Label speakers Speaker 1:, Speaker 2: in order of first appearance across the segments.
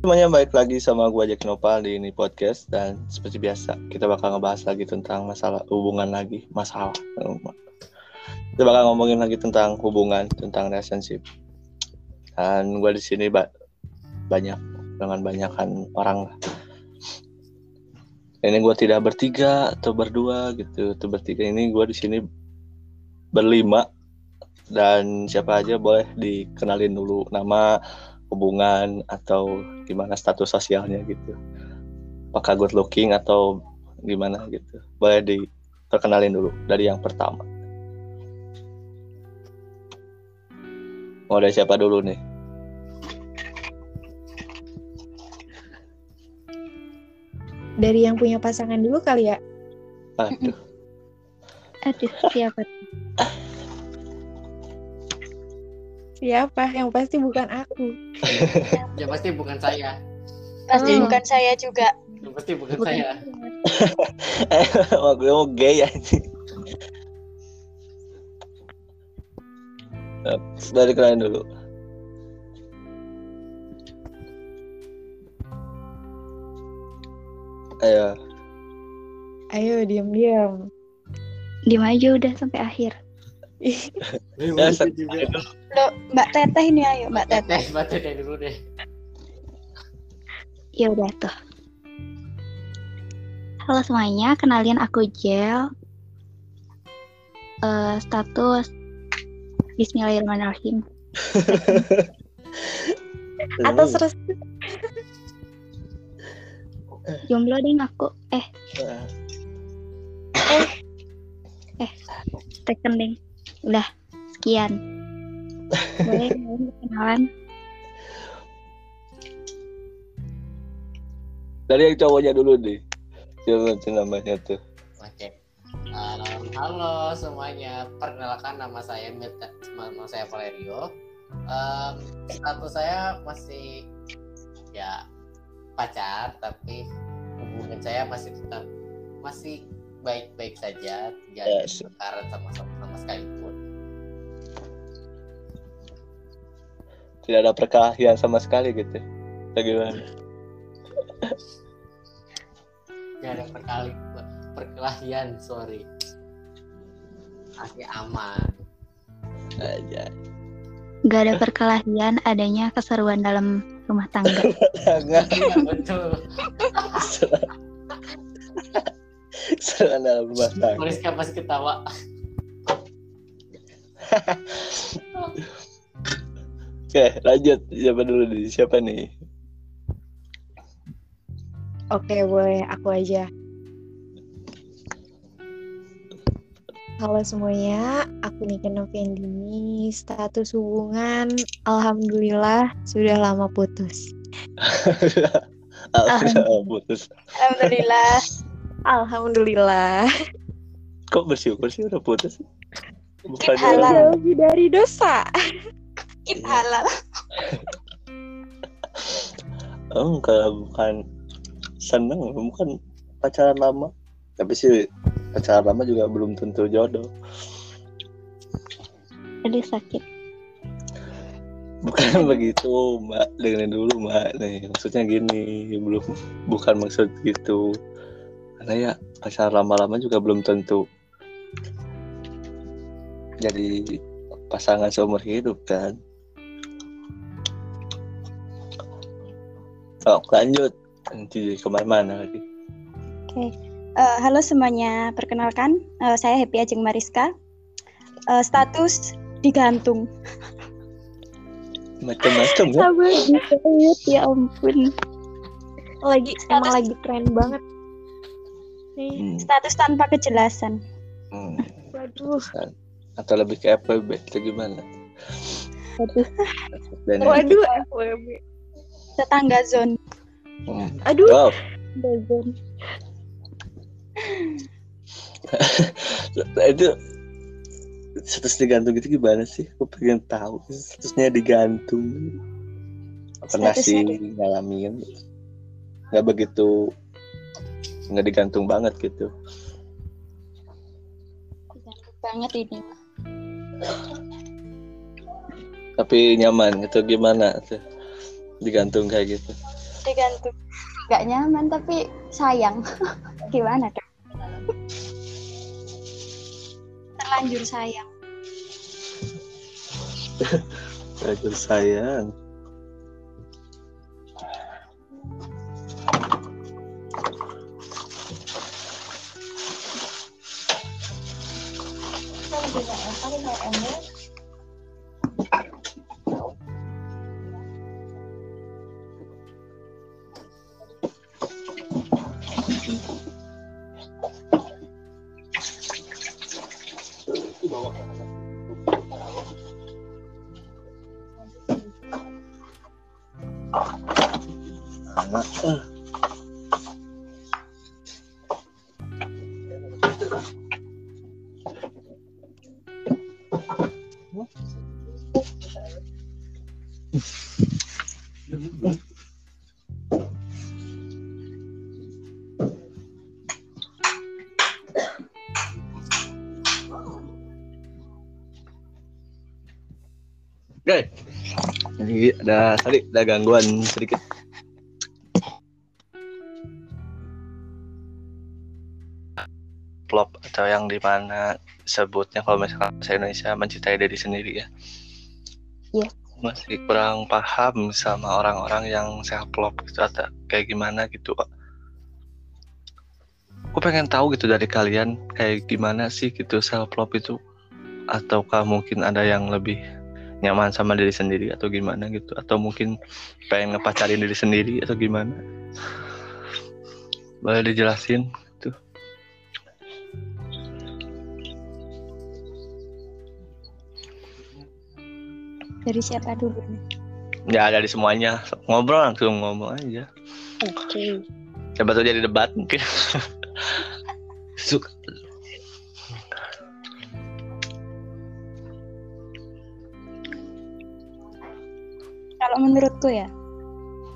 Speaker 1: Semuanya baik lagi sama gue Jack Nopal di ini podcast. Dan seperti biasa kita bakal ngebahas lagi tentang masalah hubungan lagi masalah. Kita bakal ngomongin lagi tentang hubungan tentang relationship. Dan gue di sini ba banyak dengan banyakan orang ini gue tidak bertiga atau berdua gitu atau bertiga. Ini gue di sini berlima. Dan siapa aja boleh dikenalin dulu. Nama hubungan atau gimana status sosialnya gitu. Apakah good looking atau gimana gitu. Boleh diperkenalin dulu dari yang pertama. Mau dari siapa dulu nih?
Speaker 2: Dari yang punya pasangan dulu kali ya?
Speaker 1: Aduh.
Speaker 3: Aduh siapa
Speaker 2: Siapa? Yang pasti bukan aku.
Speaker 4: ya pasti bukan saya.
Speaker 3: Pasti
Speaker 2: Hmm.
Speaker 3: bukan saya juga.
Speaker 4: Ya pasti bukan,
Speaker 2: Bukan.
Speaker 4: saya.
Speaker 1: Gue mau gay aja. Dari kalian dulu. Ayo,
Speaker 2: Ayo diam-diam.
Speaker 3: Diem aja udah sampai akhir.
Speaker 1: Ya, set-
Speaker 3: Lo, Mbak Teteh ini ayo, Mbak Teteh.
Speaker 4: Mbak Teteh dulu deh.
Speaker 3: Ya udah tuh. Halo semuanya, kenalin aku Jel. Eh, status Bismillahirrahmanirrahim.
Speaker 2: Atau seres
Speaker 3: Jomblo deh aku. Eh, rekening. Udah, sekian. Boleh kenalan?
Speaker 1: dari yang cowoknya dulu deh. Tuh namanya tuh.
Speaker 4: Oke. Um, halo semuanya, perkenalkan nama saya Mirta, nama saya Valerio. Um, status saya masih ya pacar, tapi hubungan saya masih tetap masih baik-baik saja, tidak
Speaker 1: Yes.
Speaker 4: perkara sama sama, sama sekalipun.
Speaker 1: Tidak ada perkelahian sama sekali gitu. Bagaimana?
Speaker 4: Tidak ada perkali perkelahian, sorry. Masih aman.
Speaker 1: Aja.
Speaker 3: Gak ada perkelahian, adanya keseruan dalam rumah tangga.
Speaker 1: Enggak.
Speaker 4: Iya betul.
Speaker 1: Serangan dalam rumah tangga.
Speaker 4: Mariska pasti ketawa.
Speaker 1: Oke, lanjut. Siapa dulu nih? Siapa nih?
Speaker 2: Oke, boleh aku aja. Halo semuanya, aku Nika Novendini. Status hubungan, alhamdulillah sudah lama putus.
Speaker 1: Alhamdulillah putus.
Speaker 3: Alhamdulillah.
Speaker 2: Alhamdulillah.
Speaker 1: Kok bersyukur sih udah putus?
Speaker 2: Sudah lebih dari dosa.
Speaker 3: Keep halal.
Speaker 1: Oh, kalau bukan seneng, bukan pacaran lama. Tapi sih pacaran lama juga belum tentu jodoh.
Speaker 3: Aduh sakit.
Speaker 1: Bukan begitu, Mbak. Dengerin dulu, Mbak. Nih, maksudnya gini, belum bukan maksud gitu. Karena ya pacaran lama-lama juga belum tentu jadi pasangan seumur hidup kan. Oh, lanjut. Nanti ke mana-mana lagi.
Speaker 3: Eh, halo semuanya, perkenalkan eh, saya Happy Ajeng Mariska. Eh, status digantung.
Speaker 1: Macam-macam ya.
Speaker 3: Sabar ya ampun.
Speaker 2: Lagi emang
Speaker 3: Status-
Speaker 2: lagi tren banget. Nih,
Speaker 1: Hmm.
Speaker 3: Status tanpa kejelasan.
Speaker 1: Hmm.
Speaker 2: waduh.
Speaker 1: Atau lebih ke FWB atau gimana?
Speaker 3: Aduh,
Speaker 1: Dan
Speaker 2: Waduh, FWB.
Speaker 3: Tetangga zone.
Speaker 1: Hmm.
Speaker 2: Aduh,
Speaker 1: Wow,
Speaker 3: Zone.
Speaker 1: itu status digantung itu gimana sih? Aku pengen tahu statusnya digantung. Pernah sih ngalamin. Nggak begitu nggak digantung banget gitu.
Speaker 3: Banget ini.
Speaker 1: Tapi nyaman itu gimana tuh? Digantung kayak gitu.
Speaker 3: digantung nggak nyaman tapi sayang gimana dong terlanjur sayang
Speaker 1: Terlanjur sayang. Oke. Jadi ada tadi ada gangguan sedikit. Plop atau yang di mana sebutnya kalau misalkan bahasa Indonesia mencintai diri sendiri ya.
Speaker 3: Iya.
Speaker 1: Masih kurang paham sama orang-orang yang self love gitu atau kayak gimana gitu. Aku pengen tahu gitu dari kalian kayak gimana sih gitu self love itu ataukah mungkin ada yang lebih nyaman sama diri sendiri atau gimana gitu. Atau mungkin pengen ngepacarin diri sendiri atau gimana. Boleh dijelasin tuh
Speaker 3: dari siapa dulu nih?
Speaker 1: Ya dari semuanya. Ngobrol langsung ngomong aja.
Speaker 3: Oke.
Speaker 1: Coba tuh jadi debat mungkin
Speaker 3: menurutku ya.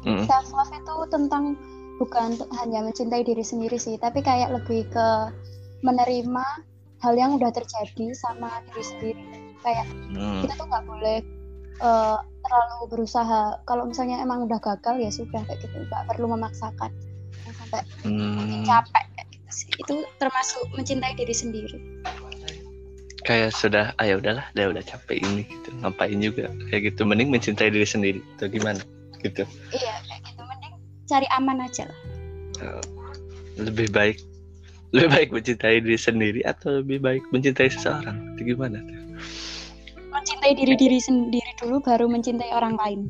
Speaker 1: Mm.
Speaker 3: self love itu tentang bukan hanya mencintai diri sendiri sih tapi kayak lebih ke menerima hal yang udah terjadi sama diri sendiri. Kayak
Speaker 1: Hmm.
Speaker 3: kita tuh nggak boleh eh, terlalu berusaha. Kalau misalnya emang udah gagal ya sudah kayak gitu. Nggak perlu memaksakan. Sampai
Speaker 1: Hmm.
Speaker 3: capek kayak gitu sih. Itu termasuk mencintai diri sendiri
Speaker 1: kayak sudah ah ya udahlah udah udah capek ini gitu. Ngapain juga? Kayak gitu. Mending mencintai diri sendiri atau gimana? Gitu.
Speaker 3: Iya kayak gitu. Mending cari aman aja lah.
Speaker 1: Lebih baik lebih baik mencintai diri sendiri atau lebih baik mencintai seseorang? Itu gimana tuh?
Speaker 3: mencintai diri diri sendiri dulu baru mencintai orang lain.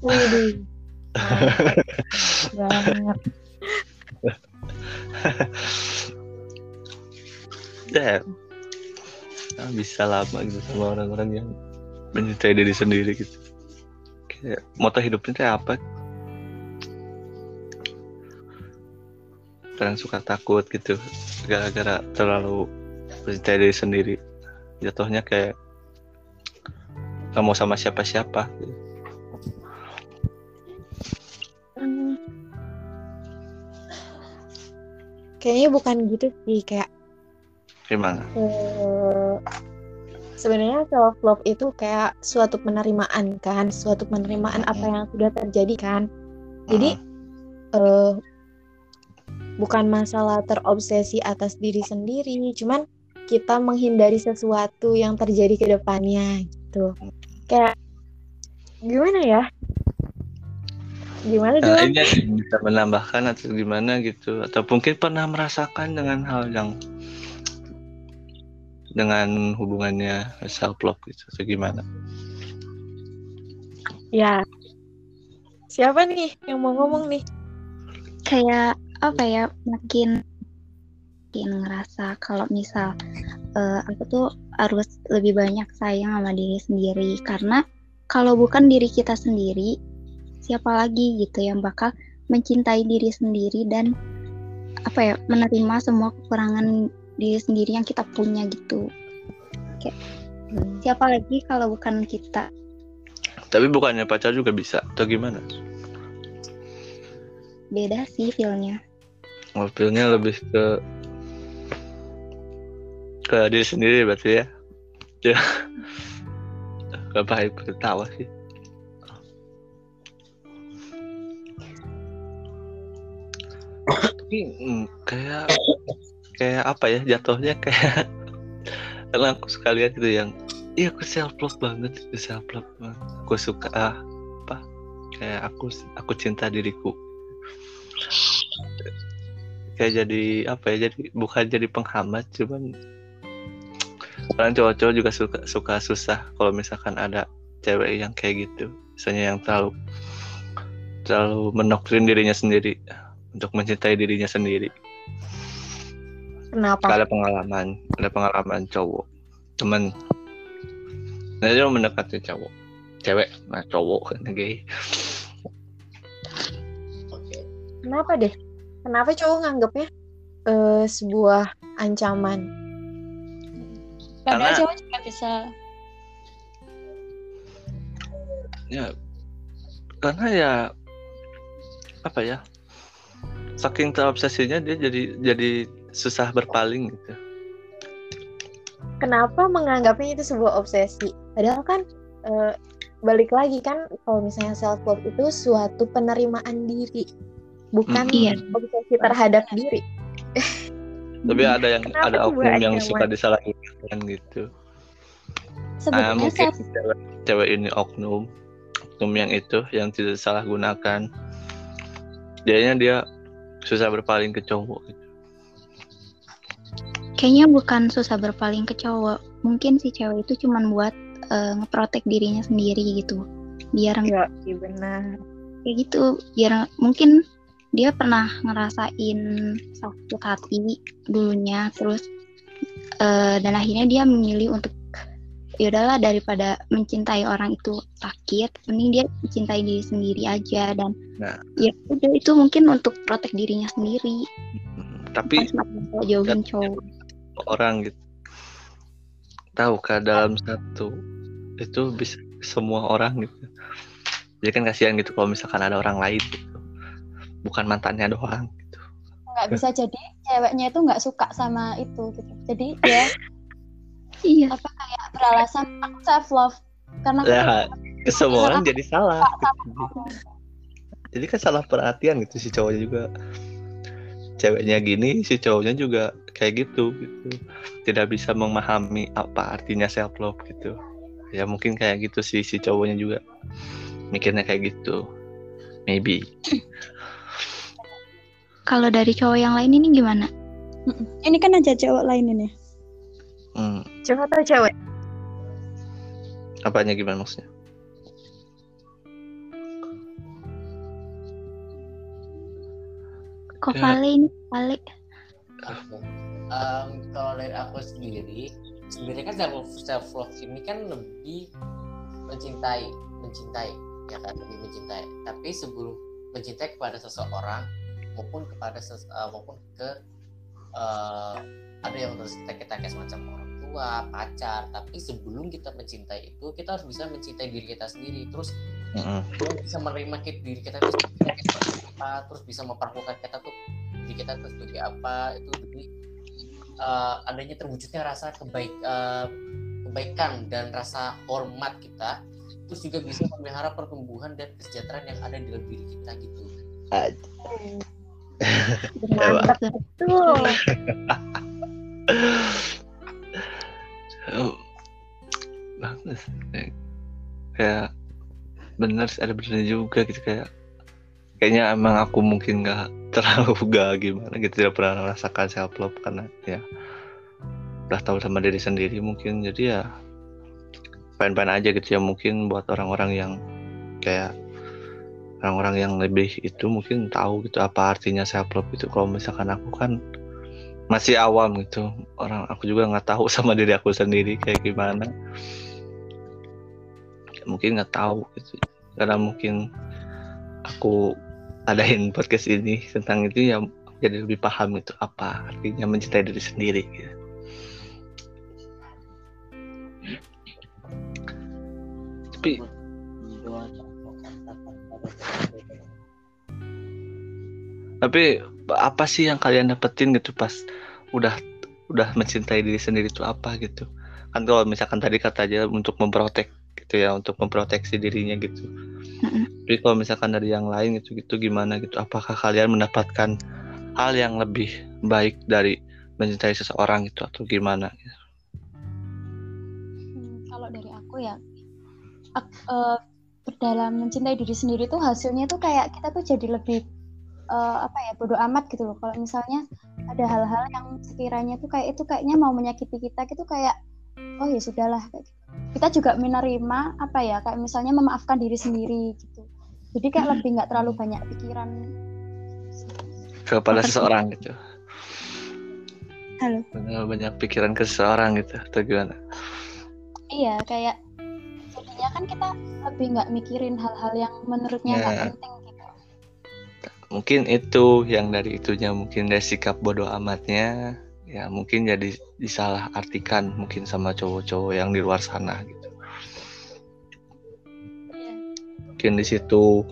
Speaker 2: Widih. Banget.
Speaker 1: ya nah, bisa lama gitu sama orang-orang yang mencintai diri sendiri gitu kayak moto hidupnya kayak apa kadang suka takut gitu gara-gara terlalu mencintai diri sendiri jatuhnya kayak nggak mau sama siapa-siapa gitu.
Speaker 2: Hmm. Kayaknya bukan gitu sih kayak
Speaker 1: gimana
Speaker 2: eh, sebenarnya self love itu kayak suatu penerimaan kan, suatu penerimaan apa yang sudah terjadi kan. Jadi eh bukan masalah terobsesi atas diri sendiri, cuman kita menghindari sesuatu yang terjadi ke depannya gitu. Kayak gimana ya? Gimana
Speaker 1: Nah, ini bisa menambahkan atau gimana gitu atau mungkin pernah merasakan dengan hal yang dengan hubungannya self love gitu atau gimana
Speaker 2: Ya. Siapa nih yang mau ngomong nih?
Speaker 5: kayak apa ya makin makin ngerasa kalau misal eh, aku tuh harus lebih banyak sayang sama diri sendiri karena kalau bukan diri kita sendiri siapa lagi gitu yang bakal mencintai diri sendiri dan apa ya menerima semua kekurangan diri sendiri yang kita punya gitu. Kayak siapa lagi kalau bukan kita?
Speaker 1: Tapi bukannya pacar juga bisa atau gimana?
Speaker 5: Beda sih feelnya.
Speaker 1: Mobilnya lebih ke ke diri sendiri berarti ya? Ya. Gak baik ketawa sih? Tapi mm, kayak kayak apa ya jatuhnya kayak karena aku suka lihat gitu yang iya aku self love banget itu self love banget. aku suka ah, apa kayak aku aku cinta diriku. Kayak jadi apa ya jadi bukan jadi penghambat cuman kadang cowok-cowok juga suka suka susah kalau misalkan ada cewek yang kayak gitu. Misalnya yang terlalu terlalu mendoktrin dirinya sendiri untuk mencintai dirinya sendiri
Speaker 2: Kenapa?
Speaker 1: ada pengalaman ada pengalaman cowok temen nah dia mendekati cowok cewek nah cowok kan gay
Speaker 4: Oke.
Speaker 2: Kenapa deh? Kenapa cowok nganggapnya eh, sebuah ancaman?
Speaker 3: Padahal
Speaker 1: Karena-
Speaker 3: cewek juga bisa.
Speaker 1: ya karena ya apa ya saking terobsesinya dia jadi jadi susah berpaling gitu
Speaker 2: Kenapa menganggapnya itu sebuah obsesi? Padahal kan eh, balik lagi kan kalau misalnya self love itu suatu penerimaan diri, bukan
Speaker 5: Iya.
Speaker 2: obsesi terhadap diri.
Speaker 1: tapi ada yang
Speaker 2: Kenapa
Speaker 1: ada oknum yang suka disalahgunakan gitu nah,
Speaker 3: Sebetulnya
Speaker 1: mungkin
Speaker 3: self
Speaker 1: cewek, cewek ini oknum oknum yang itu yang tidak salah gunakan jadinya dia susah berpaling ke cowok gitu.
Speaker 5: Kayaknya bukan susah berpaling ke cowok. Mungkin si cewek itu cuman buat eh, ngeprotek dirinya sendiri gitu. Biar nggak
Speaker 2: iya benar.
Speaker 5: kayak gitu. Biar mungkin dia pernah ngerasain sakit hati dulunya terus eh, dan akhirnya dia memilih untuk ya udahlah daripada mencintai orang itu sakit, mending dia mencintai diri sendiri aja dan
Speaker 1: Nah.
Speaker 5: ya udah itu mungkin untuk protek dirinya sendiri.
Speaker 1: Hmm, tapi
Speaker 5: jauhin cowok.
Speaker 1: Orang gitu tahukah dalam satu itu bisa semua orang gitu jadi kan kasihan gitu kalau misalkan ada orang lain gitu bukan mantannya doang gitu
Speaker 3: nggak bisa jadi ceweknya itu nggak suka sama itu gitu. Jadi dia
Speaker 5: Iya.
Speaker 3: apa kayak beralasan aku self love karena
Speaker 1: ya ke semua orang jadi salah gitu. jadi kan salah perhatian gitu si cowoknya juga ceweknya gini si cowoknya juga kayak gitu gitu. Tidak bisa memahami apa artinya self love gitu. Ya mungkin kayak gitu sih si cowoknya juga mikirnya kayak gitu. Maybe.
Speaker 5: Kalau dari cowok yang lain ini gimana?
Speaker 3: Ini kan aja cowok lain ini.
Speaker 1: hmm,
Speaker 2: Cowok atau cewek?
Speaker 1: apanya gimana maksudnya
Speaker 5: Kok
Speaker 1: Ya.
Speaker 5: Vale ini Vale?
Speaker 4: Oke. Em, kalau dari aku sendiri, sebenarnya kan self self love ini kan lebih mencintai, mencintai, ya kan lebih mencintai. Tapi sebelum mencintai kepada seseorang maupun kepada ses, eh, maupun ke eh, ada yang terus kita kita kayak semacam orang tua, pacar. Tapi sebelum kita mencintai itu, kita harus bisa mencintai diri kita sendiri. Terus
Speaker 1: Mm-mm.
Speaker 4: Dia bisa menerima diri kita itu apa terus bisa memperlakukan kita tuh diri kita tuh sebagai apa itu demi eh, adanya terwujudnya rasa kebaik eh, kebaikan dan rasa hormat kita terus juga bisa memelihara pertumbuhan dan kesejahteraan yang ada di dalam diri kita gitu.
Speaker 1: Bagus. Kayak bener ada bener juga gitu kayak kayaknya emang aku mungkin nggak terlalu gak gimana gitu tidak pernah merasakan self love karena ya udah tahu sama diri sendiri mungkin. Jadi ya fine-fine aja gitu ya mungkin buat orang-orang yang kayak orang-orang yang lebih itu mungkin tahu gitu apa artinya self love itu kalau misalkan aku kan masih awam gitu orang aku juga nggak tahu sama diri aku sendiri kayak gimana. Mungkin nggak tahu gitu karena mungkin aku adain podcast ini tentang itu ya jadi lebih paham itu apa artinya mencintai diri sendiri gitu. tapi tapi apa sih yang kalian dapetin gitu pas udah udah mencintai diri sendiri itu apa gitu kan kalau misalkan tadi kata aja untuk memprotek gitu ya untuk memproteksi dirinya gitu. Tapi kalau misalkan dari yang lain gitu gitu gimana gitu apakah kalian mendapatkan hal yang lebih baik dari mencintai seseorang itu atau gimana
Speaker 3: Hmm, kalau dari aku ya eh, dalam mencintai diri sendiri tuh hasilnya tuh kayak kita tuh jadi lebih eh, apa ya bodoh amat gitu loh. Kalau misalnya ada hal-hal yang sekiranya tuh kayak itu kayaknya mau menyakiti kita gitu kayak oh ya sudahlah kayak gitu. kita juga menerima apa ya kayak misalnya memaafkan diri sendiri gitu. Jadi kayak lebih nggak terlalu banyak pikiran.
Speaker 1: Kepada seseorang gitu.
Speaker 5: Halo.
Speaker 1: banyak, banyak pikiran ke seseorang gitu atau gimana?
Speaker 3: Iya kayak jadinya kan kita lebih nggak mikirin hal-hal yang menurutnya nggak
Speaker 1: Ya.
Speaker 3: penting gitu.
Speaker 1: Mungkin itu yang dari itunya mungkin dari sikap bodoh amatnya ya mungkin jadi disalah artikan mungkin sama cowok-cowok yang di luar sana gitu.
Speaker 3: Iya.
Speaker 1: mungkin di situ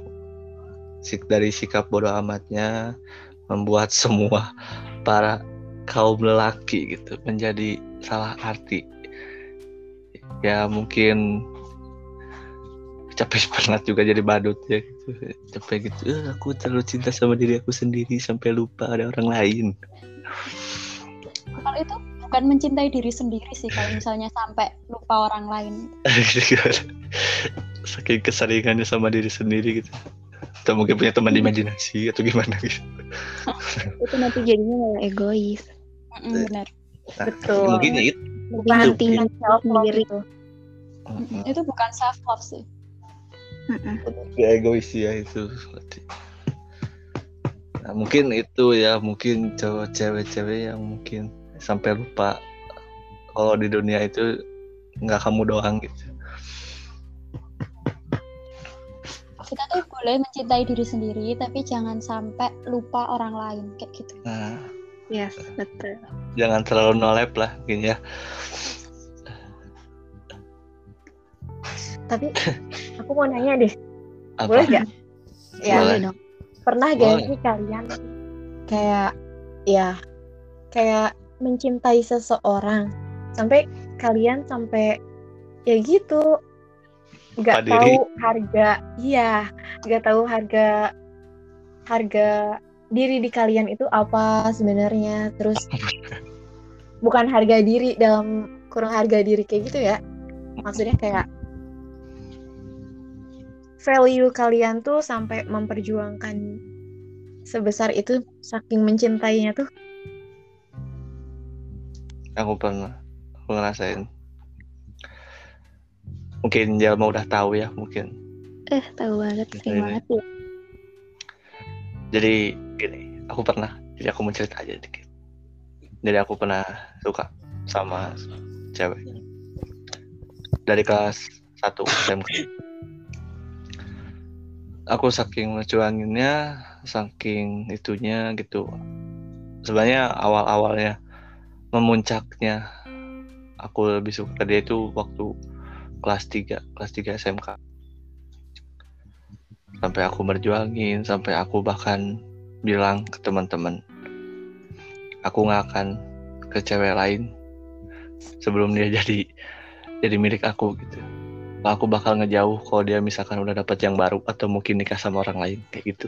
Speaker 1: sik dari sikap bodoh amatnya membuat semua para kaum lelaki gitu menjadi salah arti. Ya mungkin capek penat juga jadi badut ya gitu. Capek gitu "Eh, aku terlalu cinta sama diri aku sendiri sampai lupa ada orang lain
Speaker 3: kalau itu bukan mencintai diri sendiri sih kalau misalnya sampai lupa orang lain.
Speaker 1: Saking keseringannya sama diri sendiri gitu. Atau mungkin punya teman imajinasi atau gimana gitu.
Speaker 5: Itu nanti jadinya malah egois.
Speaker 3: Mm-mm, benar.
Speaker 1: Nah,
Speaker 2: Betul.
Speaker 1: mungkin ya itu
Speaker 2: bukan self love
Speaker 5: Sendiri.
Speaker 2: itu
Speaker 3: bukan self love sih
Speaker 1: ya egois ya itu nah, mungkin itu ya mungkin cowok cewek-cewek yang mungkin sampai lupa kalau di dunia itu nggak kamu doang gitu.
Speaker 3: Kita tuh boleh mencintai diri sendiri tapi jangan sampai lupa orang lain kayak gitu.
Speaker 1: Nah.
Speaker 5: Yes, betul.
Speaker 1: jangan terlalu nolep lah mungkin ya.
Speaker 2: Tapi aku mau nanya deh.
Speaker 1: Apa?
Speaker 2: Boleh gak ya
Speaker 1: Boleh.
Speaker 5: dong.
Speaker 2: pernah gak sih kalian kayak ya kayak mencintai seseorang. Sampai kalian sampai ya gitu. Nggak tahu harga iya nggak tahu harga harga diri di kalian itu apa sebenarnya. Terus bukan harga diri dalam kurang harga diri kayak gitu ya. Maksudnya kayak value kalian tuh sampai memperjuangkan sebesar itu saking mencintainya tuh
Speaker 1: aku pernah aku ngerasain. Mungkin Jalma udah tahu ya mungkin.
Speaker 5: Eh, tahu banget, sering banget ya.
Speaker 1: jadi gini aku pernah jadi aku mau cerita aja dikit. Jadi aku pernah suka sama cewek. Dari kelas 1 SMK aku saking ngecuanginnya saking itunya gitu. Sebenarnya awal-awalnya memuncaknya. Aku lebih suka dia itu waktu kelas 3 kelas 3 SMK sampai aku berjuangin sampai aku bahkan bilang ke teman-teman aku nggak akan ke cewek lain sebelum dia jadi jadi milik aku gitu. Aku bakal ngejauh kalau dia misalkan udah dapat yang baru atau mungkin nikah sama orang lain kayak gitu.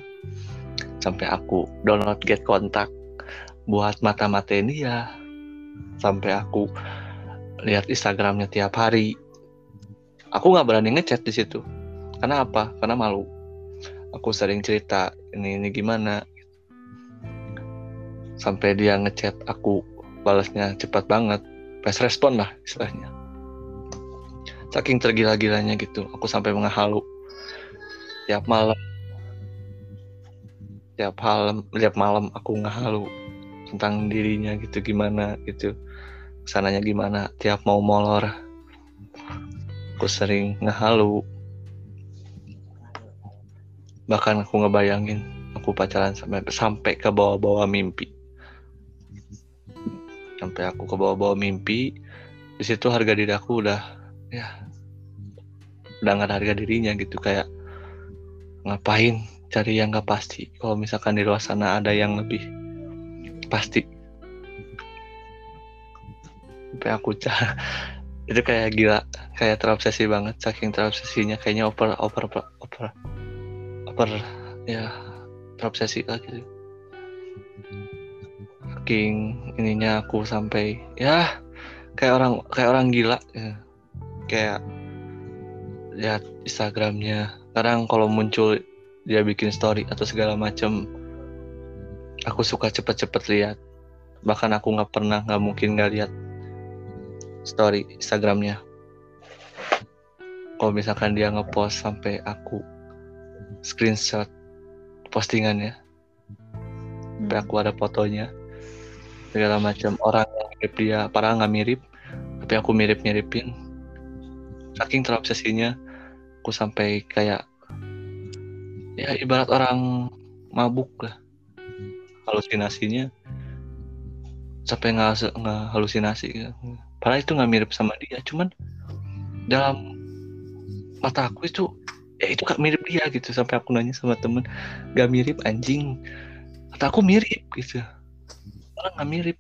Speaker 1: Sampai aku download get kontak buat mata-mata ini ya sampai aku lihat Instagramnya tiap hari. Aku nggak berani ngechat di situ. Karena apa? Karena malu. Aku sering cerita ini ini gimana? Sampai dia ngechat aku balasnya cepat banget. Fast respon lah istilahnya. Saking tergila-gilanya gitu aku sampai menghalu tiap malam tiap malam tiap malam aku ngehalu tentang dirinya gitu gimana gitu. Sananya gimana? Tiap mau molor aku sering ngehalu. Bahkan aku ngebayangin aku pacaran sampai sampai ke bawah-bawah mimpi. Sampai aku ke bawah-bawah mimpi di situ harga diri aku udah ya udah nggak ada harga dirinya gitu. Kayak ngapain cari yang nggak pasti? Kalau misalkan di luar sana ada yang lebih pasti. Sampai aku cah itu kayak gila kayak terobsesi banget saking terobsesinya. Kayaknya over over over over ya terobsesi lah gitu. Saking ininya aku sampai ya kayak orang kayak orang gila ya. kayak lihat Instagramnya. Sekarang kalau muncul dia bikin story atau segala macam aku suka cepet-cepet lihat. Bahkan aku nggak pernah nggak mungkin nggak lihat story Instagramnya. Kalau misalkan dia ngepost sampai aku screenshot postingannya sampai aku ada fotonya segala macam. Orang yang mirip dia padahal nggak mirip tapi aku mirip miripin saking terobsesinya aku sampai kayak ya ibarat orang mabuk lah halusinasinya. Sampai nggak nggak halusinasi gitu. padahal itu nggak mirip sama dia cuman dalam mata aku itu ya itu gak mirip dia gitu. Sampai aku nanya sama temen gak mirip anjing. Kata aku mirip gitu. Orang nggak mirip.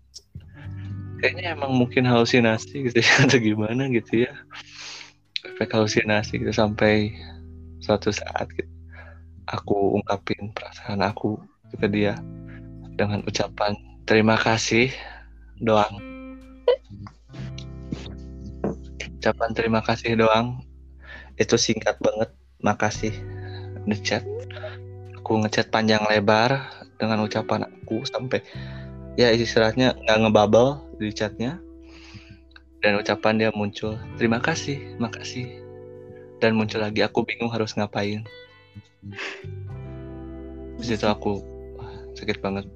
Speaker 1: Kayaknya emang mungkin halusinasi gitu ya atau gimana gitu ya. Efek halusinasi gitu sampai suatu saat gitu aku ungkapin perasaan aku ke dia dengan ucapan terima kasih doang. Ucapan terima kasih doang itu singkat banget. Makasih ngechat. Aku ngechat panjang lebar dengan ucapan aku sampai ya istilahnya nggak ngebubble di chatnya. Dan ucapan dia muncul terima kasih makasih. Dan muncul lagi aku bingung harus ngapain. Di situ aku sakit banget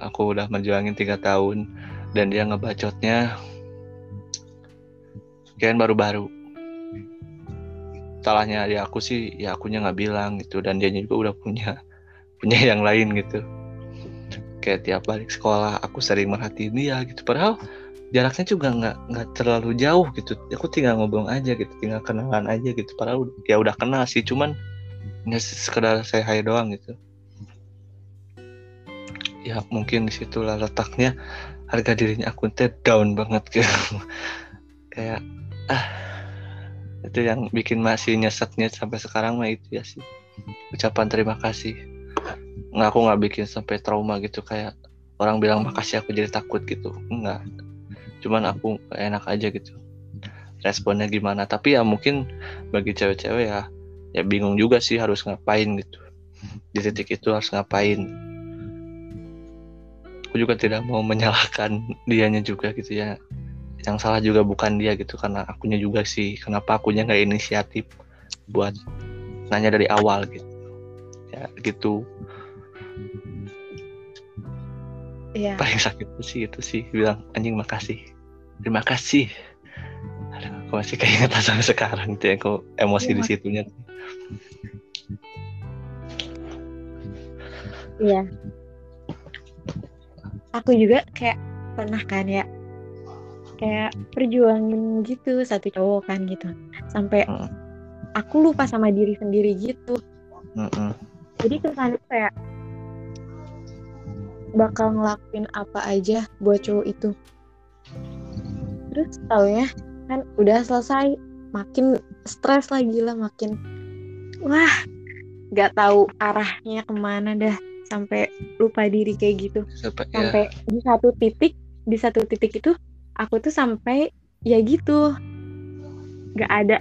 Speaker 1: aku udah menjuangin tiga tahun dan dia ngebacotnya kan baru-baru salahnya ya aku sih ya akunya nggak bilang gitu dan dia juga udah punya punya yang lain gitu. Kayak tiap balik sekolah aku sering merhatiin dia gitu. Padahal jaraknya juga nggak nggak terlalu jauh gitu. Aku tinggal ngobrol aja gitu tinggal kenalan aja gitu. Padahal ya udah kenal sih cuman nggak sekedar saya hai doang gitu ya mungkin di situlah letaknya. Harga dirinya aku teh down banget gitu kayak ah itu yang bikin masih nyesetnya sampai sekarang mah itu ya sih. Ucapan terima kasih. Nggak aku nggak bikin sampai trauma gitu. Kayak orang bilang makasih aku jadi takut gitu. Enggak cuman aku enak aja gitu. Responnya gimana? Tapi ya mungkin bagi cewek-cewek ya ya bingung juga sih harus ngapain gitu. Di titik itu harus ngapain aku juga tidak mau menyalahkan dianya juga gitu ya. Yang salah juga bukan dia gitu karena akunya juga sih. Kenapa akunya nggak inisiatif buat nanya dari awal gitu? Ya gitu.
Speaker 2: Iya.
Speaker 1: paling sakit sih itu sih. Bilang anjing makasih. Terima kasih. Aduh, aku masih keingetan sampai sekarang tuh ya aku emosi
Speaker 2: Iya,
Speaker 1: di situnya.
Speaker 2: Iya. Aku juga kayak pernah kan ya kayak perjuangin gitu satu cowok kan gitu sampai
Speaker 1: Mm.
Speaker 2: aku lupa sama diri sendiri gitu
Speaker 1: Mm-mm.
Speaker 2: jadi kesannya kayak bakal ngelakuin apa aja buat cowok itu terus tau ya kan udah selesai makin stres lagi lah makin wah nggak tahu arahnya ke mana dah sampai lupa diri kayak gitu.
Speaker 1: Sampai, ya,
Speaker 2: sampai di satu titik di satu titik itu aku tuh sampai ya gitu. Nggak ada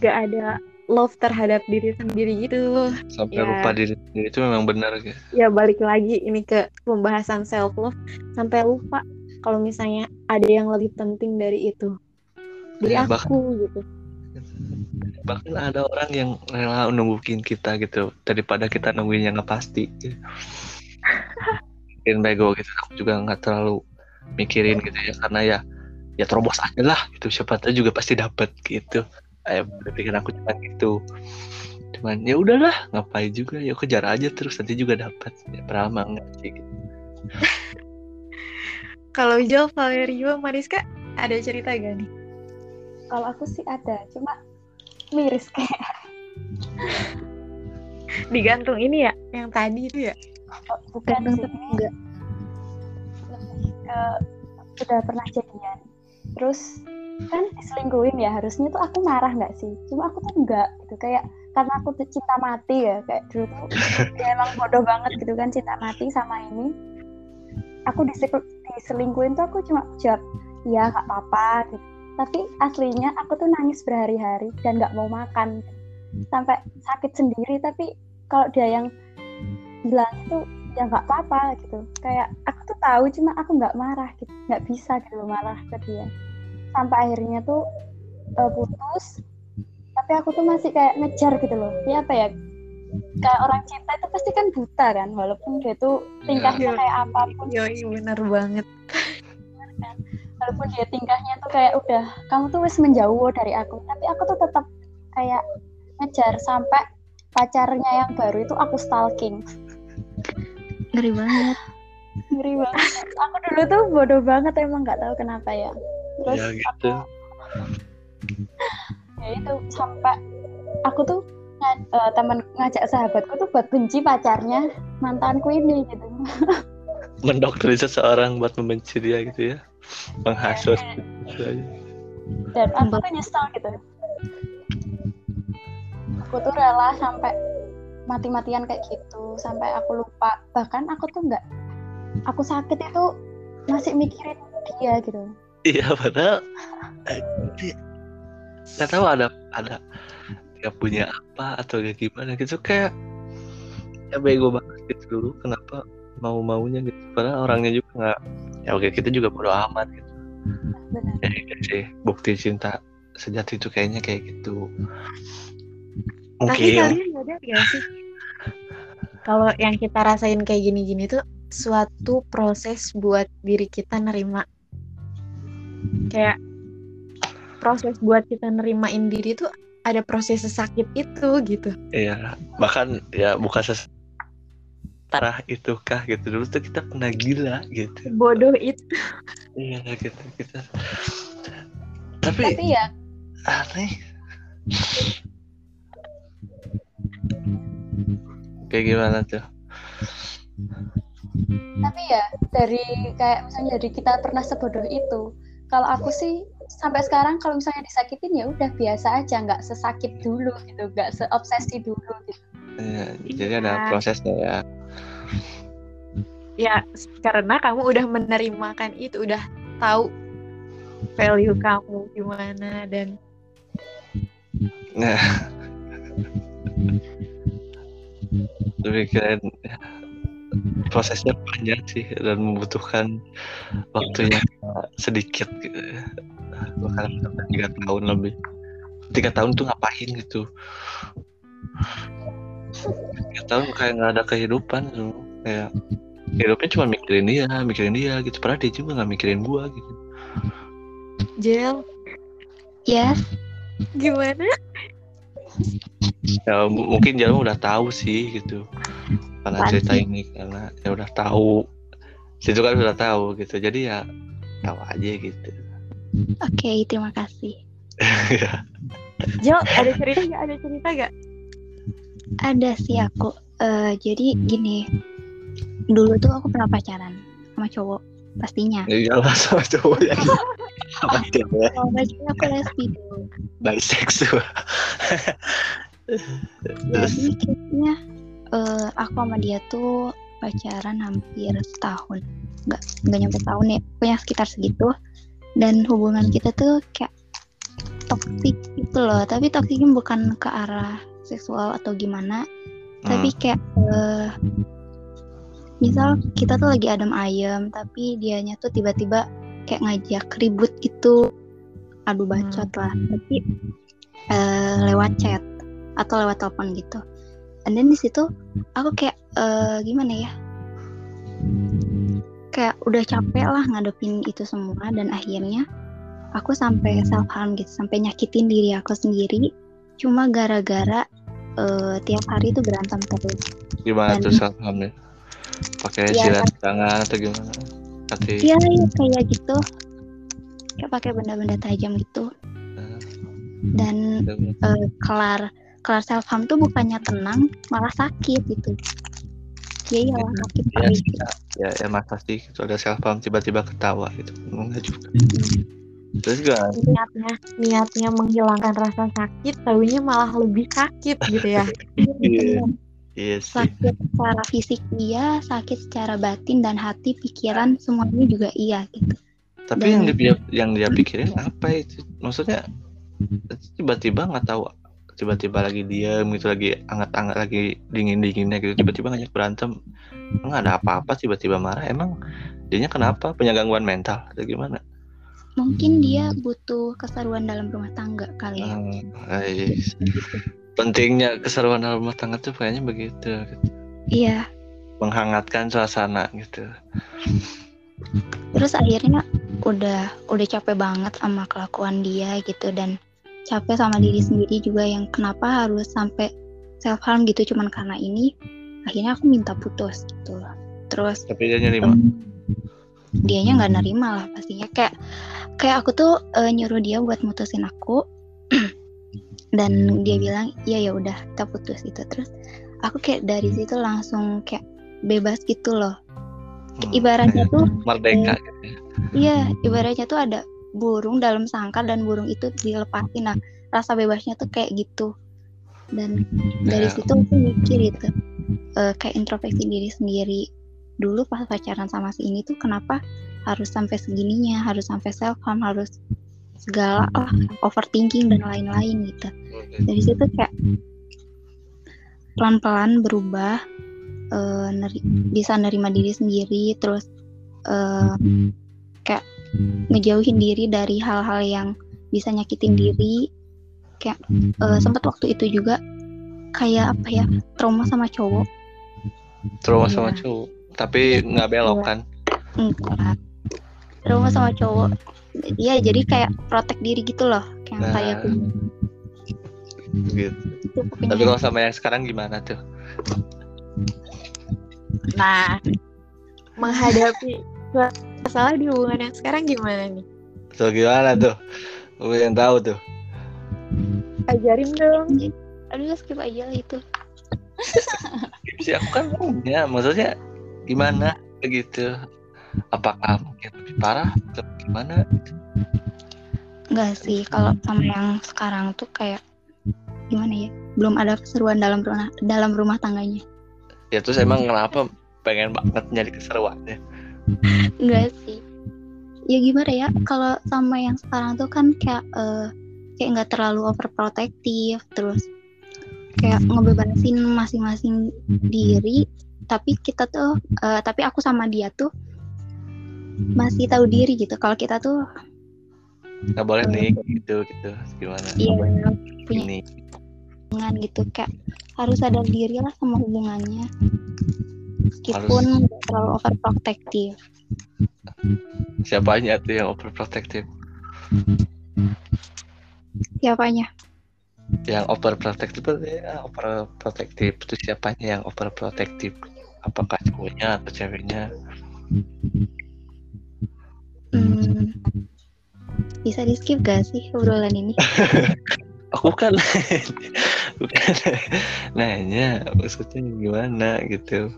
Speaker 2: nggak ada love terhadap diri sendiri gitu.
Speaker 1: Sampai
Speaker 2: ya.
Speaker 1: lupa diri sendiri itu memang benar gitu.
Speaker 2: ya balik lagi ini ke pembahasan self love sampai lupa kalau misalnya ada yang lebih penting dari itu. Dari
Speaker 1: Ya, bahkan-
Speaker 2: aku gitu
Speaker 1: bahkan ada orang yang rela nungguin kita gitu daripada kita nungguin yang nggak pasti gitu. mungkin bego gitu aku juga nggak terlalu mikirin gitu ya karena ya ya terobos aja lah gitu. Siapa tahu juga pasti dapat gitu. Eh pikir aku cuma gitu. Cuman ya udahlah ngapain juga ya kejar aja terus nanti juga dapat ya padahal mah enggak sih gitu.
Speaker 2: kalau Jo Valerio Mariska ada cerita gak nih?
Speaker 3: Kalau aku sih ada, cuma miris kayak
Speaker 2: digantung ini ya yang tadi itu ya
Speaker 3: bukan
Speaker 2: Gantung
Speaker 3: sih
Speaker 2: enggak
Speaker 3: ke udah pernah jadian. Terus kan diselingkuhin ya harusnya tuh aku marah nggak sih? Cuma aku tuh enggak gitu kayak karena aku tuh cinta mati ya kayak dulu tuh ya emang bodoh banget gitu kan cinta mati sama ini. aku disel- diselingkuhin tuh aku cuma jawab iya gak apa-apa gitu. Tapi aslinya aku tuh nangis berhari-hari dan nggak mau makan. Sampai sakit sendiri tapi kalau dia yang bilang itu ya nggak apa-apa gitu. Kayak aku tuh tahu cuma aku nggak marah gitu. Nggak bisa gitu marah ke dia. Sampai akhirnya tuh uh, putus. Tapi aku tuh masih kayak ngejar gitu loh. Ya apa ya? Kayak orang cinta itu pasti kan buta kan walaupun dia tuh tingkahnya
Speaker 2: Iya.
Speaker 3: kayak apa pun.
Speaker 2: Yoi bener banget.
Speaker 3: Walaupun dia tingkahnya tuh kayak udah kamu tuh wis menjauh dari aku. Tapi aku tuh tetap kayak ngejar sampai pacarnya yang baru itu aku stalking.
Speaker 5: Ngeri banget.
Speaker 3: ngeri banget. Aku dulu tuh bodoh banget emang nggak tahu kenapa ya. Terus
Speaker 1: ya gitu.
Speaker 3: Ya itu sampai aku tuh nga- eh, teman ngajak sahabatku tuh buat benci pacarnya mantanku ini gitu
Speaker 1: mendoktrin seseorang buat membenci dia gitu ya. Menghasut. Gitu aja.
Speaker 3: dan aku tuh nyesel gitu. Aku tuh rela sampai mati-matian kayak gitu sampai aku lupa. Bahkan aku tuh nggak aku sakit itu masih mikirin dia gitu.
Speaker 1: Iya padahal eh, nggak tahu ada ada dia punya apa atau kayak gimana gitu. Kayak ya bego banget gitu. Dulu kenapa mau maunya gitu. Padahal orangnya juga nggak ya oke kita juga bodo amat gitu.
Speaker 3: Benar.
Speaker 1: Ya itu sih. Bukti cinta sejati itu kayaknya kayak gitu.
Speaker 2: Tapi
Speaker 1: mungkin.
Speaker 2: Kalian sadar gak sih? Kalau yang kita rasain kayak gini-gini tuh suatu proses buat diri kita nerima. Kayak proses buat kita nerimain diri tuh ada proses sesakit itu gitu.
Speaker 1: Iya, bahkan ya bukan ses parah itu kah gitu dulu tuh kita pernah gila gitu.
Speaker 2: Bodoh itu.
Speaker 1: Iya gitu kita. Tapi,
Speaker 3: tapi ya
Speaker 1: aneh. Kayak gimana tuh?
Speaker 3: tapi ya dari kayak misalnya dari kita pernah sebodoh itu kalau aku sih sampai sekarang kalau misalnya disakitin ya udah biasa aja nggak sesakit dulu gitu nggak seobsesi dulu gitu
Speaker 1: Iya, jadi ada
Speaker 2: Iya.
Speaker 1: prosesnya ya.
Speaker 2: Ya karena kamu udah menerimakan itu, udah tahu value kamu gimana dan
Speaker 1: Nah. Tapi keren ya, prosesnya panjang sih dan membutuhkan waktu yang sedikit gitu. Bahkan tiga tahun lebih. Tiga tahun tuh ngapain gitu? Tiga tahun kayak nggak ada kehidupan tuh. Kayak hidupnya cuma mikirin dia, mikirin dia gitu. Padahal dia juga nggak mikirin gua gitu.
Speaker 2: Jel
Speaker 5: Ya,
Speaker 2: gimana?
Speaker 1: Ya mungkin Jalma udah tahu sih gitu. Karena
Speaker 5: Apaan
Speaker 1: cerita ini karena ya udah tahu. Situ kan udah tahu gitu. Jadi ya tahu aja gitu.
Speaker 5: oke, terima kasih.
Speaker 1: Ya.
Speaker 2: Jel ada cerita gak? Ada cerita gak?
Speaker 5: Ada sih aku. Eh, jadi gini, dulu tuh aku pernah pacaran sama cowok pastinya.
Speaker 1: Jadi jalan sama cowok yang sama cewek
Speaker 5: Kalau pacaran aku lesbi tuh. Jadi kayaknya eh, aku sama dia tuh pacaran hampir setahun. Nggak, nggak nyampe tahun ya, pokoknya sekitar segitu. Dan hubungan kita tuh kayak toksik gitu loh. Tapi toksiknya bukan ke arah seksual atau gimana. Tapi kayak eh, misal kita tuh lagi adem ayem, tapi dianya tuh tiba-tiba kayak ngajak ribut gitu. Adu bacot lah. Tapi eh, lewat chat atau lewat telepon gitu. And then di situ aku kayak eh, gimana ya? Kayak udah capek lah ngadepin itu semua dan akhirnya aku sampai self harm gitu, sampai nyakitin diri aku sendiri cuma gara-gara eh, tiap hari itu berantem terus.
Speaker 1: gimana
Speaker 5: Dan-
Speaker 1: tuh self harmnya? Pakai
Speaker 5: Ya,
Speaker 1: jilat tangan atau gimana? Hati.
Speaker 5: Iya, iya kayak gitu. Kayak pakai benda-benda tajam gitu. Dan eh, kelar kelar self harm tuh bukannya tenang, malah sakit gitu. Iya, iya sakit
Speaker 1: Ya,
Speaker 5: parah.
Speaker 1: ya, ya masa sih kalau ada self harm tiba-tiba ketawa gitu. Enggak juga. Terus juga
Speaker 2: Niatnya niatnya menghilangkan rasa sakit, taunya malah lebih sakit gitu ya.
Speaker 1: iya. Iya sih.
Speaker 5: sakit secara fisik iya sakit secara batin dan hati pikiran semuanya juga iya gitu
Speaker 1: Tapi
Speaker 5: Dan-
Speaker 1: yang dia yang dia pikirin apa itu? Maksudnya tiba-tiba nggak tahu tiba-tiba lagi diam gitu lagi anget-anget lagi dingin-dinginnya gitu tiba-tiba ngajak berantem nggak ada apa-apa tiba-tiba marah emang dianya kenapa punya gangguan mental atau gimana
Speaker 5: mungkin dia butuh keseruan dalam rumah tangga kali ya.
Speaker 1: Hmm, ais. pentingnya keseruan dalam rumah tangga tuh kayaknya begitu. Gitu.
Speaker 5: iya.
Speaker 1: Menghangatkan suasana gitu.
Speaker 5: Terus akhirnya udah udah capek banget sama kelakuan dia gitu dan capek sama diri sendiri juga yang kenapa harus sampai self harm gitu cuman karena ini akhirnya aku minta putus gitu. Terus
Speaker 1: tapi dia nerima
Speaker 5: dianya nggak nerima lah pastinya kayak kayak aku tuh eh, nyuruh dia buat mutusin aku dan dia bilang iya ya udah kita putus itu terus aku kayak dari situ langsung kayak bebas gitu loh
Speaker 1: Hmm,
Speaker 5: ibaratnya tuh
Speaker 1: merdeka gitu ya.
Speaker 5: Iya, ibaratnya tuh ada burung dalam sangkar dan burung itu dilepasin. Nah, rasa bebasnya tuh kayak gitu. Dan dari
Speaker 1: Ya.
Speaker 5: situ aku mikir gitu, eh, kayak introspeksi diri sendiri. Dulu pas pacaran sama si ini tuh kenapa harus sampai segininya, harus sampai self harm, harus segala lah, overthinking dan lain-lain gitu. Dari situ kayak pelan-pelan berubah, eh, neri- bisa nerima diri sendiri, terus eh, kayak ngejauhin diri dari hal-hal yang bisa nyakitin diri. Kayak eh, sempat waktu itu juga kayak apa ya trauma sama cowok.
Speaker 1: Trauma sama
Speaker 5: Iya.
Speaker 1: cowok tapi nggak belok
Speaker 5: Iya.
Speaker 1: kan?
Speaker 5: Enggak. Trauma sama cowok. Iya jadi kayak protek diri gitu loh. Kayak
Speaker 1: Nah.
Speaker 5: kayak
Speaker 1: gitu.
Speaker 5: Gitu
Speaker 1: tapi kalau sama yang sekarang gimana tuh?
Speaker 2: Nah, menghadapi masalah di hubungan yang sekarang gimana nih?
Speaker 1: tuh gimana tuh? Gue yang tahu tuh.
Speaker 2: Ajarin dong.
Speaker 5: aduh skip aja lah itu.
Speaker 1: Sih aku kan punya. Maksudnya gimana? Begitu. Apakah mungkin lebih parah atau gimana?
Speaker 5: Enggak sih kalau sama yang sekarang tuh kayak gimana ya? Belum ada keseruan dalam rumah dalam rumah tangganya.
Speaker 1: Ya terus emang kenapa pengen banget nyari keseruannya?
Speaker 5: Enggak sih. Ya gimana ya? Kalau sama yang sekarang tuh kan kayak eh, kayak nggak terlalu overprotective, terus kayak ngebebasin masing-masing diri. Tapi kita tuh, eh, tapi aku sama dia tuh masih tahu diri gitu. Kalau kita tuh
Speaker 1: nggak boleh nih gitu gitu gimana
Speaker 5: Iya. Punya
Speaker 1: ini
Speaker 5: hubungan gitu, kayak harus sadar diri lah sama hubungannya. Meskipun nggak terlalu overprotective.
Speaker 1: siapanya tuh yang overprotective
Speaker 5: Siapanya?
Speaker 1: yang overprotective itu ya overprotective itu siapanya yang overprotective apakah cowoknya atau ceweknya
Speaker 5: Hmm, bisa di skip gak sih obrolan ini?
Speaker 1: aku kan bukan nanya maksudnya gimana gitu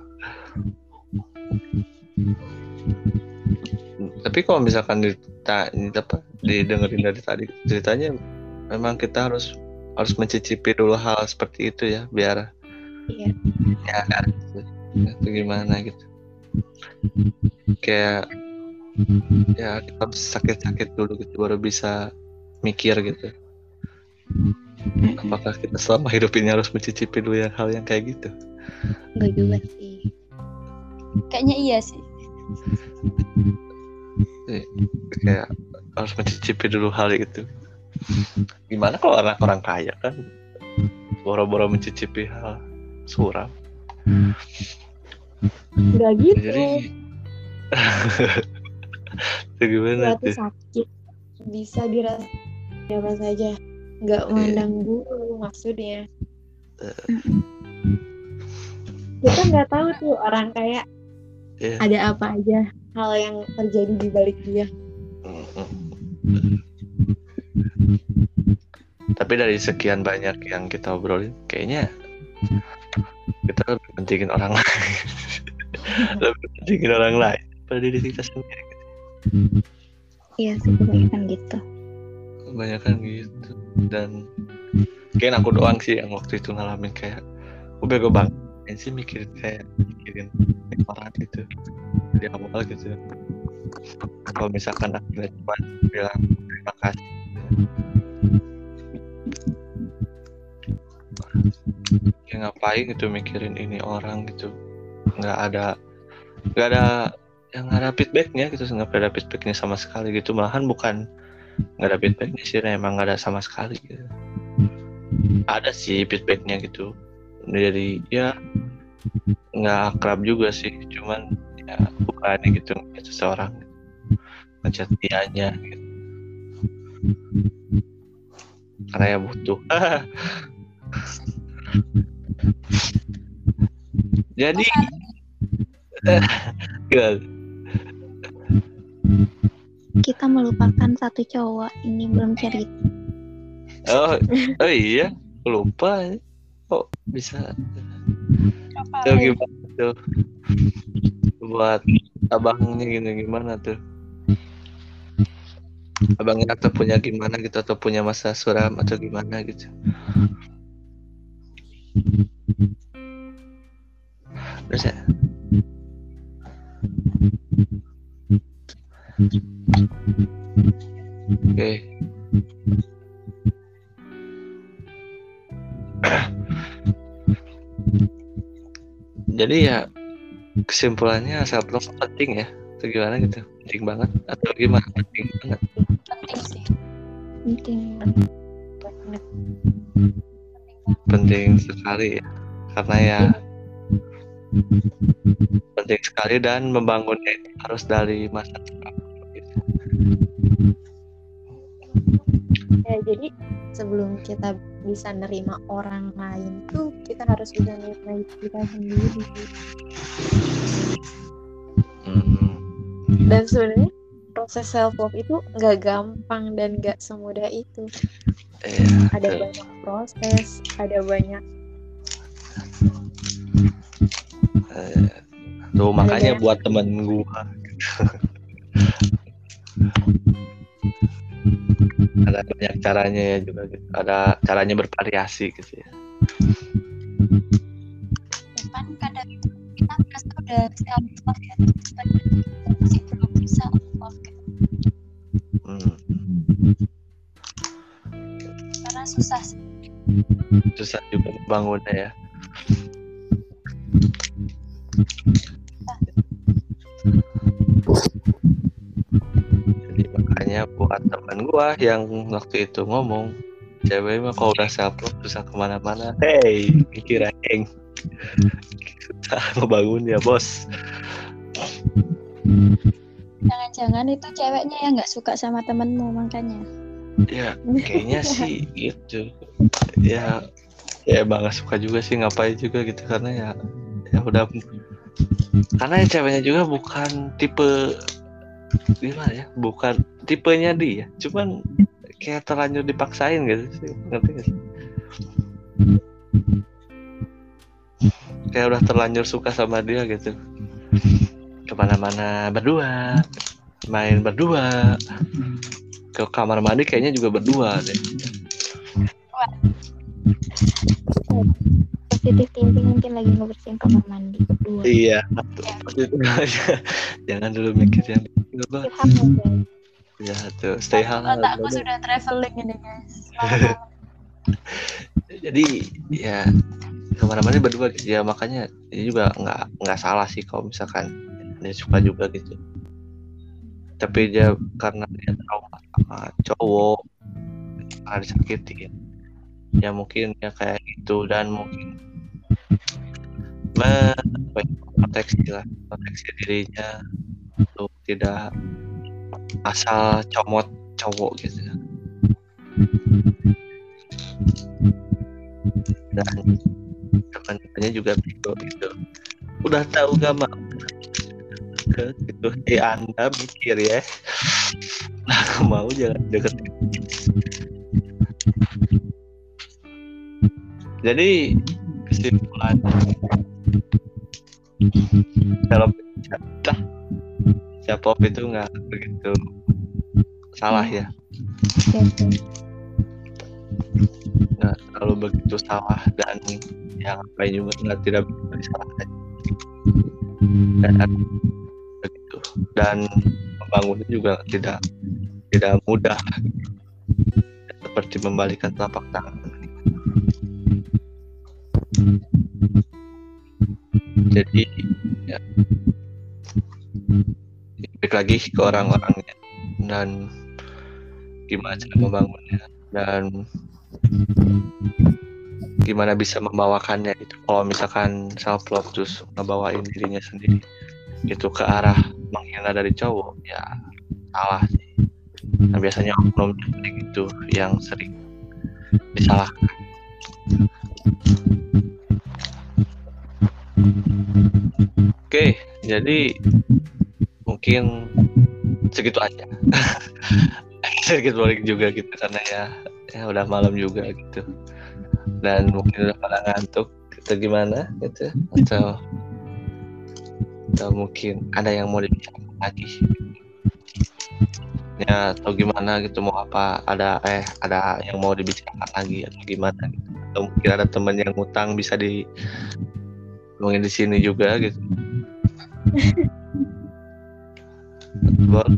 Speaker 1: tapi kalau misalkan ditanya apa didengerin dari tadi ceritanya memang kita harus harus mencicipi dulu hal seperti itu ya biar
Speaker 5: Iya.
Speaker 1: ya kan itu gimana gitu. Kayak ya kita sakit-sakit dulu gitu baru bisa mikir gitu. Apakah kita selama hidup ini harus mencicipi dulu ya hal yang kayak gitu?
Speaker 5: Enggak juga sih.
Speaker 3: Kayaknya iya sih.
Speaker 1: kayak harus mencicipi dulu hal itu gimana kalau anak orang kaya kan boro-boro mencicipi hal suram
Speaker 2: Enggak gitu.
Speaker 1: jadi itu gimana
Speaker 2: Suatu
Speaker 1: tuh
Speaker 2: sakit bisa dirasa siapa saja. Nggak memandang dulu maksudnya. Kita nggak tahu tuh orang kayak
Speaker 1: Iya.
Speaker 2: ada apa aja hal yang terjadi di balik dia.
Speaker 1: Tapi dari sekian banyak yang kita obrolin, kayaknya kita lebih pentingin orang lain. lebih pentingin orang lain pada diri kita sendiri.
Speaker 5: Iya sih kebanyakan gitu.
Speaker 1: Kebanyakan gitu. Dan kayaknya aku doang sih yang waktu itu ngalamin kayak, gue bego banget ngapain sih mikirin kayak mikirin orang gitu di awal gitu kalau misalkan akhirnya cuma bilang terima kasih ngapain gitu mikirin ini orang gitu. Nggak ada nggak ada yang ada feedbacknya gitu nggak ada feedbacknya sama sekali gitu. Malahan bukan nggak ada feedbacknya sih emang nggak ada sama sekali gitu. Ada sih feedbacknya gitu. Dari ya nggak akrab juga sih. Cuman ya bukannya gitu ngechat seseorang ngechat dianya gitu. karena ya butuh jadi?
Speaker 5: Kita melupakan satu cowok ini belum cerita.
Speaker 1: oh oh iya lupa ya. kok bisa
Speaker 3: Apa?
Speaker 1: tuh gimana tuh buat abangnya gini gimana tuh abangnya atau punya gimana gitu atau punya masa suram atau gimana gitu terus ya. Oke. Jadi ya kesimpulannya self love penting ya. Atau gimana gitu? Penting banget. Atau gimana? Penting banget.
Speaker 3: Penting sih.
Speaker 5: Penting.
Speaker 1: Penting sekali ya karena ya penting sekali dan membangunnya itu harus dari masa sekarang gitu.
Speaker 2: ya jadi sebelum kita bisa nerima orang lain tuh kita harus bisa nerima kita sendiri
Speaker 1: Hmm.
Speaker 2: dan sebenarnya proses self love itu nggak gampang dan nggak semudah itu
Speaker 1: Iya,
Speaker 2: ada
Speaker 1: betul.
Speaker 2: banyak proses ada banyak
Speaker 1: Eh, tuh makanya
Speaker 2: banyak-
Speaker 1: buat temen gua ada banyak caranya ya juga gitu. ada caranya bervariasi gitu ya
Speaker 3: udah ya. Padahal kita masih belum self love gitu.
Speaker 1: hmm.
Speaker 3: Karena susah sih.
Speaker 1: susah juga membangunnya ya jadi makanya buat teman gua yang waktu itu ngomong cewek mah kalau udah self love susah ke mana-mana hey aing susah ngebangun ya bos.
Speaker 3: Jangan-jangan itu ceweknya yang nggak suka sama temenmu makanya.
Speaker 1: ya kayaknya sih gitu. Ya ya emang gak suka juga sih ngapain juga gitu karena ya ya udah. Karena ya ceweknya juga bukan tipe gimana ya bukan tipenya dia. Cuman kayak terlanjur dipaksain gitu sih ngerti gak sih kayak udah terlanjur suka sama dia gitu ke mana-mana berdua main berdua ke kamar mandi kayaknya juga berdua deh
Speaker 5: Positif thinking mungkin lagi ngebersihin kamar mandi berdua.
Speaker 1: iya jangan dulu mikir yang.
Speaker 5: Ilham ya,
Speaker 1: ya tuh stay halal brother.
Speaker 3: sudah traveling ini guys.
Speaker 1: Jadi ya ke mana-mana berdua gitu. ya makanya ini juga nggak nggak salah sih kalau misalkan dia suka juga gitu. Tapi dia karena dia tahu sama cowok karena disakiti ya. Mungkin ya kayak gitu. Dan mungkin ya, proteksi lah. Proteksi dirinya untuk tidak asal comot cowok gitu. Dan teman-temannya juga bego gitu udah tahu gak mau gitu eh anda mikir ya. Nah mau jangan deket. Jadi kesimpulan. Kalau dah Japop itu nggak begitu salah ya. Nggak terlalu begitu salah dan yang ngapain juga nggak tidak disalahkan dan begitu. Dan membangunnya juga tidak tidak mudah. Seperti membalikan telapak tangan. Jadi ya. Balik lagi ke orang-orangnya. Dan gimana cara membangunnya. Dan gimana bisa membawakannya itu kalau misalkan self love terus ngebawain dirinya sendiri itu ke arah menghina dari cowok ya salah sih. Nah, biasanya oknum itu yang sering disalahkan. Oke jadi mungkin segitu aja. Sedikit balik juga gitu karena ya ya udah malam juga gitu. Dan mungkin udah pada ngantuk atau gimana gitu. Atau atau mungkin ada yang mau dibicarakan lagi. Ya atau gimana gitu. Mau apa ada eh ada yang mau dibicarakan lagi atau gimana gitu. Atau mungkin ada teman yang ngutang bisa di ngomongin di sini juga gitu. Bol,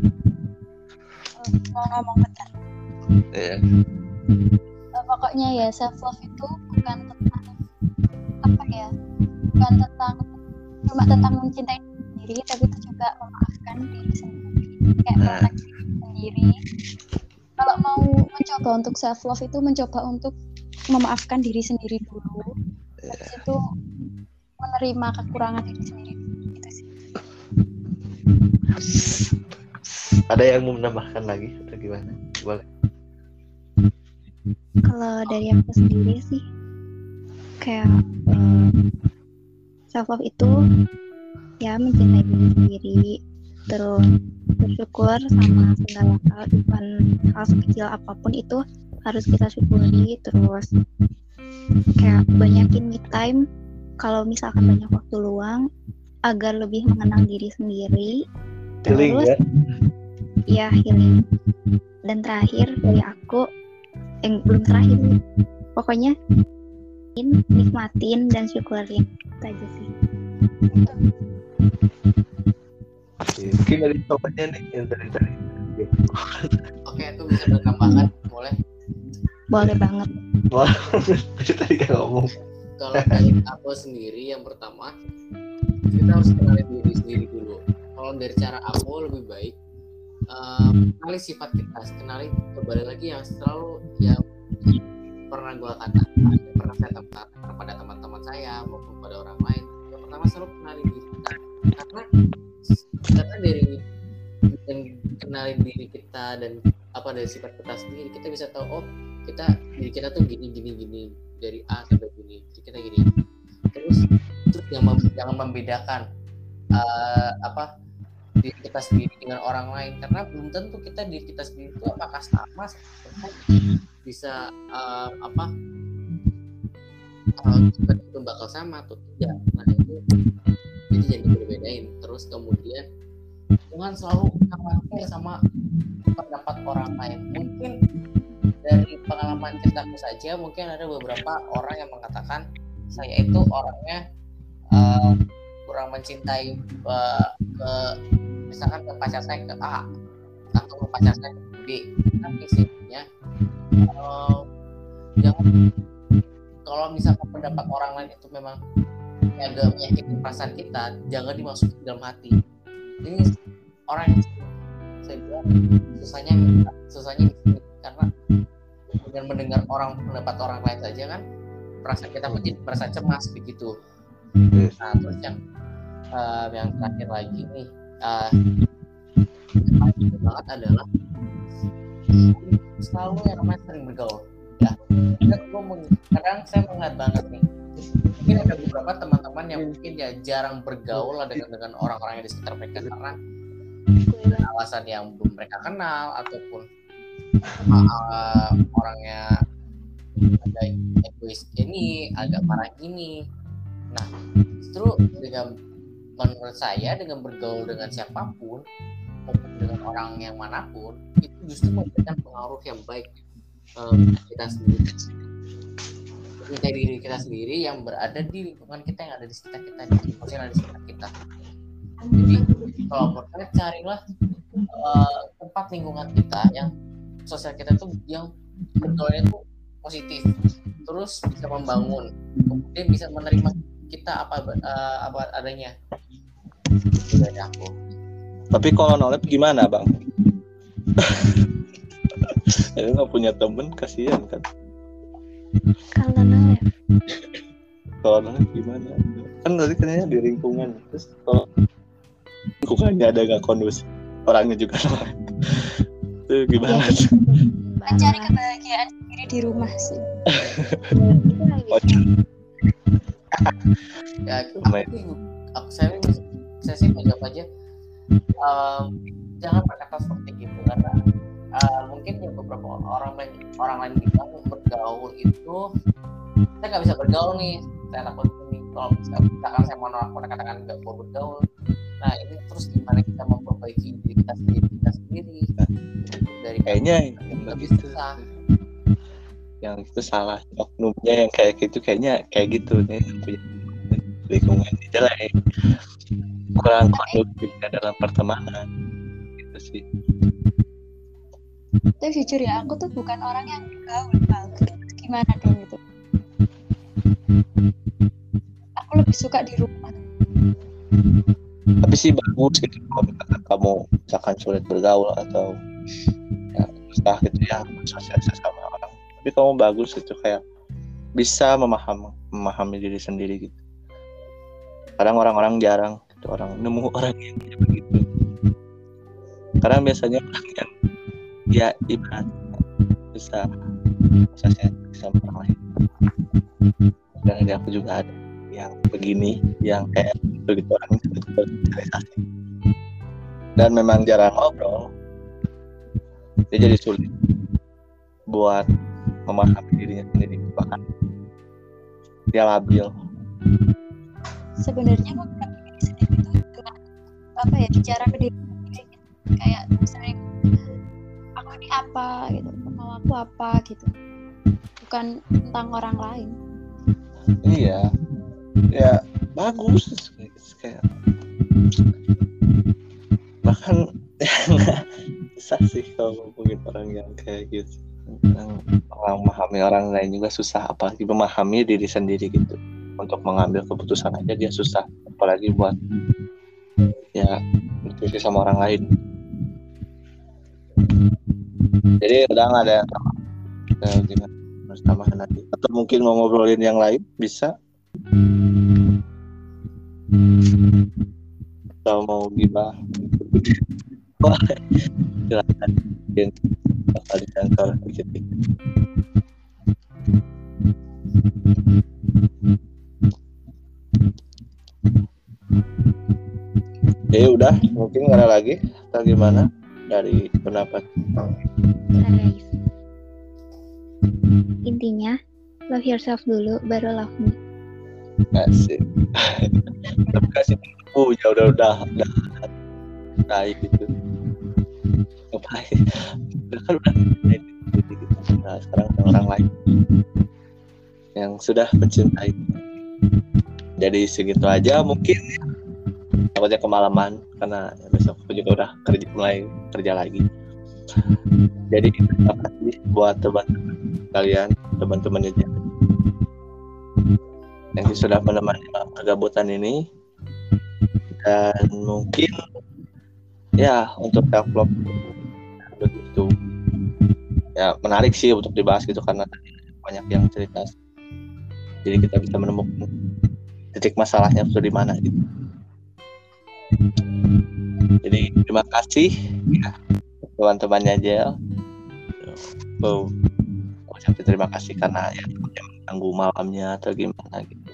Speaker 3: mau ngomong bentar.
Speaker 1: Ya
Speaker 3: Eh, pokoknya ya self love itu bukan tentang apa ya bukan tentang cuma tentang mencintai diri tapi itu juga memaafkan diri sendiri. Kayak
Speaker 1: Nah.
Speaker 3: diri sendiri. Kalau mau mencoba untuk self love itu mencoba untuk memaafkan diri sendiri dulu. Habis itu menerima kekurangan diri sendiri gitu sih.
Speaker 1: Ada yang mau menambahkan lagi atau gimana? Boleh
Speaker 5: Kalau dari aku sendiri sih kayak self love itu ya mencintai diri sendiri terus bersyukur sama segala hal bukan hal sekecil apa pun itu harus kita syukuri terus kayak banyakin me time. Kalau misalkan banyak waktu luang agar lebih mengenal diri sendiri
Speaker 1: Healing
Speaker 5: terus
Speaker 1: ya?
Speaker 5: ya healing. Dan terakhir dari aku yang belum terakhir. Pokoknya in- nikmatin dan syukurin. Itu aja sih.
Speaker 1: Mungkin dari cowoknya nih yang dari tadi.
Speaker 4: Oke, itu bisa ditambahkan. Boleh.
Speaker 5: boleh banget.
Speaker 1: Wah itu tadi kan ngomong.
Speaker 4: Kalau dari aku sendiri yang pertama kita harus kenali diri sendiri dulu. Kalau dari cara aku lebih baik eh, kenali sifat kita, kenali kembali lagi yang selalu yang pernah gue katakan, pernah saya katakan kepada teman-teman saya maupun pada orang lain. Yang pertama selalu kenali diri kita, karena karena dari dan kenalin diri kita dan apa dari sifat kita sendiri kita bisa tahu oh kita diri kita tuh gini gini gini dari A sampai gini diri kita gini terus terus yang mem- jangan membedakan eh, apa diri kita sendiri dengan orang lain. Karena belum tentu kita diri kita sendiri itu apakah sama bisa eh, apa kita itu bakal sama atau tidak. Nah itu jadi jadi berbedain terus kemudian jangan selalu khawatir sama pendapat orang lain. Mungkin dari pengalaman ceritaku saja mungkin ada beberapa orang yang mengatakan saya itu orangnya eh, kurang mencintai eh, ke misalkan ke pacar saya ke A atau ke pacar saya ke B tapi sebenarnya eh, jangan kalau misalkan pendapat orang lain itu memang agak menyakiti perasaan kita jangan dimasukin dalam hati. Ini orang yang saya bilang susahnya susahnya karena dengan mendengar orang pendapat orang lain saja kan perasaan kita menjadi merasa cemas begitu. Nah terus yang eh, yang terakhir lagi nih penting banget adalah selalu yang namanya sering bergaul. Ya kadang, gua meng- kadang saya melihat banget nih mungkin ada beberapa teman-teman yang mungkin ya jarang bergaul lah dengan dengan orang-orang yang di sekitar mereka karena alasan yang belum mereka kenal ataupun uh, orangnya agak egois ini agak marah gini. Nah justru dengan menurut saya dengan bergaul dengan siapa pun maupun dengan orang yang mana pun itu justru memberikan pengaruh yang baik um, kita sendiri. Mencintai diri kita sendiri yang berada di lingkungan kita yang ada di sekitar kita di lingkungan yang ada di sekitar kita. Jadi kalau menurut saya carilah uh, tempat lingkungan kita yang sosial kita tuh yang bentuknya tuh positif terus bisa membangun kemudian bisa menerima kita apa uh, apa adanya dari aku
Speaker 1: Tapi kalau nolep gimana bang? Ini nggak punya temen kasihan kan?
Speaker 5: Kalau nolep,
Speaker 1: Kalau nolep gimana? Kan tadi katanya di lingkungan. Terus kalau lingkungannya ada nggak kondusif, orangnya juga nolep. Itu gimana? tuh?
Speaker 3: mencari kebahagiaan sendiri di rumah sih
Speaker 5: itu lagi
Speaker 1: Oh,
Speaker 4: ya aku,
Speaker 1: Lumayan.
Speaker 4: aku saya saya sih menjawab aja em, jangan berkata seperti gitu karena eh, mungkin yang beberapa orang lain orang lain bilang bergaul itu saya nggak bisa bergaul nih saya takut ini kalau misalkan saya mau nolak mereka katakan nggak mau bergaul nah ini terus gimana kita memperbaiki diri kita sendiri kita sendiri dari
Speaker 1: Kayaknya yang
Speaker 4: lebih susah
Speaker 1: Yang itu salah. Oknumnya yang kayak gitu kayaknya kayak gitu nih. punya Lingkungan jelek. Kurang kondusif dalam pertemanan. Gitu sih.
Speaker 3: tapi jujur ya aku tuh bukan orang yang bergaul Val. gimana dong itu aku lebih suka di rumah
Speaker 1: tapi sih bagus gitu kalau misalkan kamu misalkan sulit bergaul atau ya susah gitu ya bersosialisasi sama orang tapi kamu bagus gitu kayak bisa memahami memahami diri sendiri gitu kadang orang-orang jarang gitu orang nemu orang yang kayak begitu. Karena biasanya orang yang ya ibarat bisa sosialisasi sama orang lain dan ada aku juga ada yang begini yang kayak begitu orang yang bersosialisasi dan memang jarang ngobrol. Dia jadi sulit buat memahami dirinya sendiri. Bahkan dia labil.
Speaker 3: Sebenarnya apa ya bicara ke diri sendiri kayak sering aku ini apa gitu mau aku apa gitu. Bukan tentang orang lain.
Speaker 1: Iya. Ya bagus. Kayak bahkan susah sih kalau ngomongin orang yang kayak gitu. Orang memahami orang lain juga susah apalagi memahami diri sendiri gitu. Untuk mengambil keputusan aja dia susah apalagi buat ya berdiskusi sama orang lain. Jadi udah nggak ada gimana? Harus tambahan lagi. Atau mungkin mau ngobrolin yang lain? Bisa. Atau mau Wah, silakan. Mungkin bakal disensor dikit Ya udah, mungkin nggak ada lagi atau gimana dari pendapat
Speaker 5: guys. Intinya, love yourself dulu, baru love me.
Speaker 1: Asik. Tapi kasih oh ya udah udah udah naik gitu. Ngapain? Udah kan udah. Nah, sekarang ada orang lain yang sudah mencintai. Jadi segitu aja mungkin. Takutnya kemalaman karena besok aku juga udah kerja mulai kerja lagi. Jadi terima kasih buat teman-teman kalian, teman-teman yang sudah menemani kegabutan ini. Dan mungkin ya untuk self love begitu. Ya menarik sih untuk dibahas gitu karena banyak yang cerita. Jadi kita bisa menemukan titik masalahnya itu di mana gitu jadi terima kasih. Ya teman-temannya Jel. Oh, ucapin terima kasih karena ya mengganggu malamnya atau gimana gitu.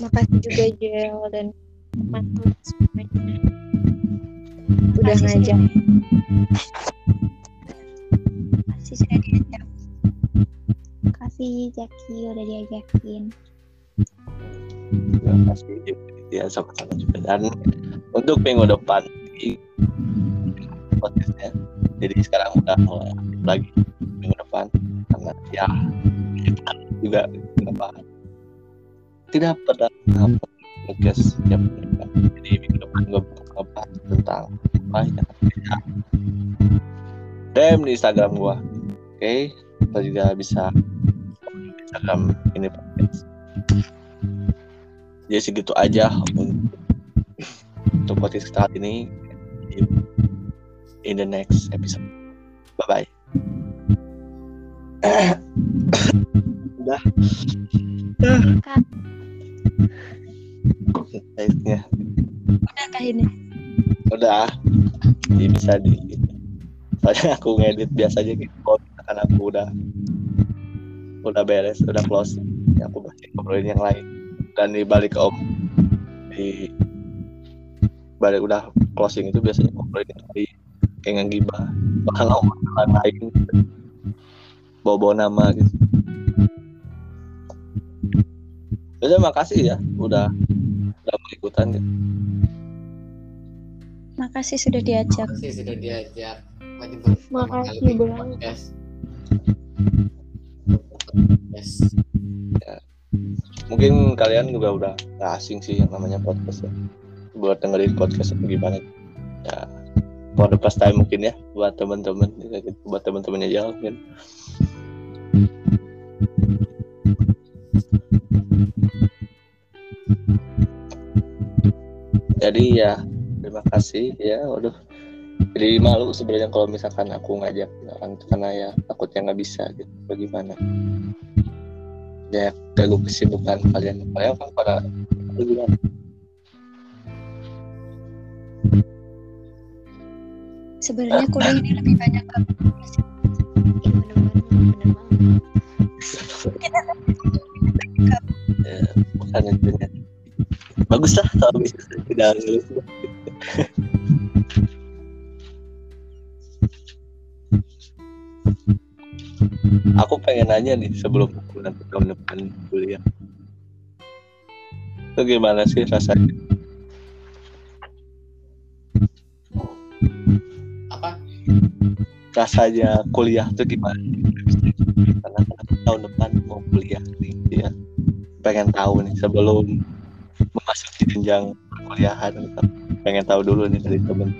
Speaker 2: Makasih juga Jel dan teman-teman semuanya. Udah ngajak.
Speaker 3: Makasih sudah diajak
Speaker 5: Makasih Jaki udah diajakin.
Speaker 1: Ya sama-sama juga. Dan untuk minggu depan podcastnya jadi sekarang udah mulai aktif lagi minggu depan. Karena ya juga apa tidak apa podcast yang jadi minggu depan gue ngebahas tentang apa ya. DM di Instagram gua. Oke atau juga bisa Instagram ini podcast jadi segitu aja. Untuk podcast kita hari ini. In the next episode. Bye bye udah
Speaker 5: Kak,
Speaker 1: baiknya
Speaker 5: udah. Kah ini?
Speaker 1: udah jadi bisa di soalnya aku ngedit biasanya gitu misalkan aku udah udah beres udah close. Ya aku masih ngobrolin yang lain dan di balik ke om di balik udah closing itu biasanya ngobrolin yang lain kayak ngegibah kalau orang lain bawa bawa nama gitu Jadi makasih ya udah udah mau ikutan gitu.
Speaker 5: Makasih sudah diajak.
Speaker 4: Makasih sudah diajak
Speaker 2: Makasih banget.
Speaker 4: podcast. Yes.
Speaker 1: Mungkin kalian juga udah gak asing sih yang namanya podcast ya. Buat dengerin podcast itu gimana? Ya for the time mungkin ya buat teman-teman gitu. buat teman-temannya aja mungkin. Jadi ya terima kasih ya waduh. Jadi malu sebenarnya kalau misalkan aku ngajak orang karena ya takutnya nggak bisa gitu bagaimana ya ganggu kesibukan kalian kalian kan pada gimana
Speaker 5: Sebenarnya kuliah ini lebih banyak ke
Speaker 1: ya, bukan intinya bagus lah kalau bisa tidak lulus. Aku pengen nanya nih sebelum nanti tahun depan kuliah itu gimana sih rasanya
Speaker 4: Apa?
Speaker 1: rasanya kuliah tuh gimana karena tahun depan mau kuliah nih ya pengen tahu nih sebelum memasuki jenjang perkuliahan gitu. pengen tahu dulu nih dari temen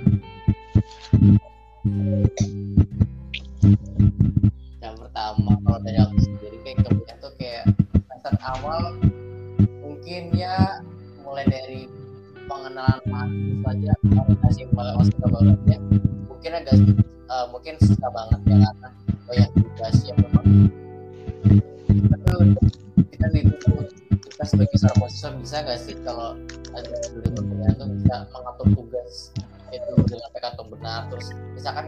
Speaker 4: Yang pertama kalau dari aku sendiri kayak awal mungkin ya mulai dari pengenalan mahasiswa orientasi mulai masuk ke ya. Mungkin agak eh, mungkin susah banget ya karena banyak tugas yang memang kita tuh kita sebagai seorang mahasiswa bisa nggak sih kalau ada di perkuliahan tuh bisa mengatur tugas itu dengan atau benar? Terus misalkan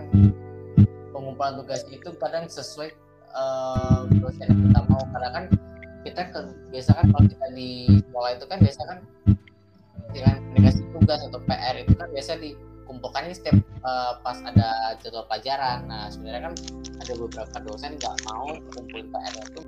Speaker 4: pengumpulan tugas itu kadang sesuai eh, dosen yang kita mau karena kan kita ke, biasa kan kalau kita di sekolah itu kan biasa kan dengan dikasih tugas atau PR itu kan biasa dikumpulkan ini setiap eh, pas ada jadwal pelajaran. Nah sebenarnya kan ada beberapa dosen nggak mau kumpulin PR itu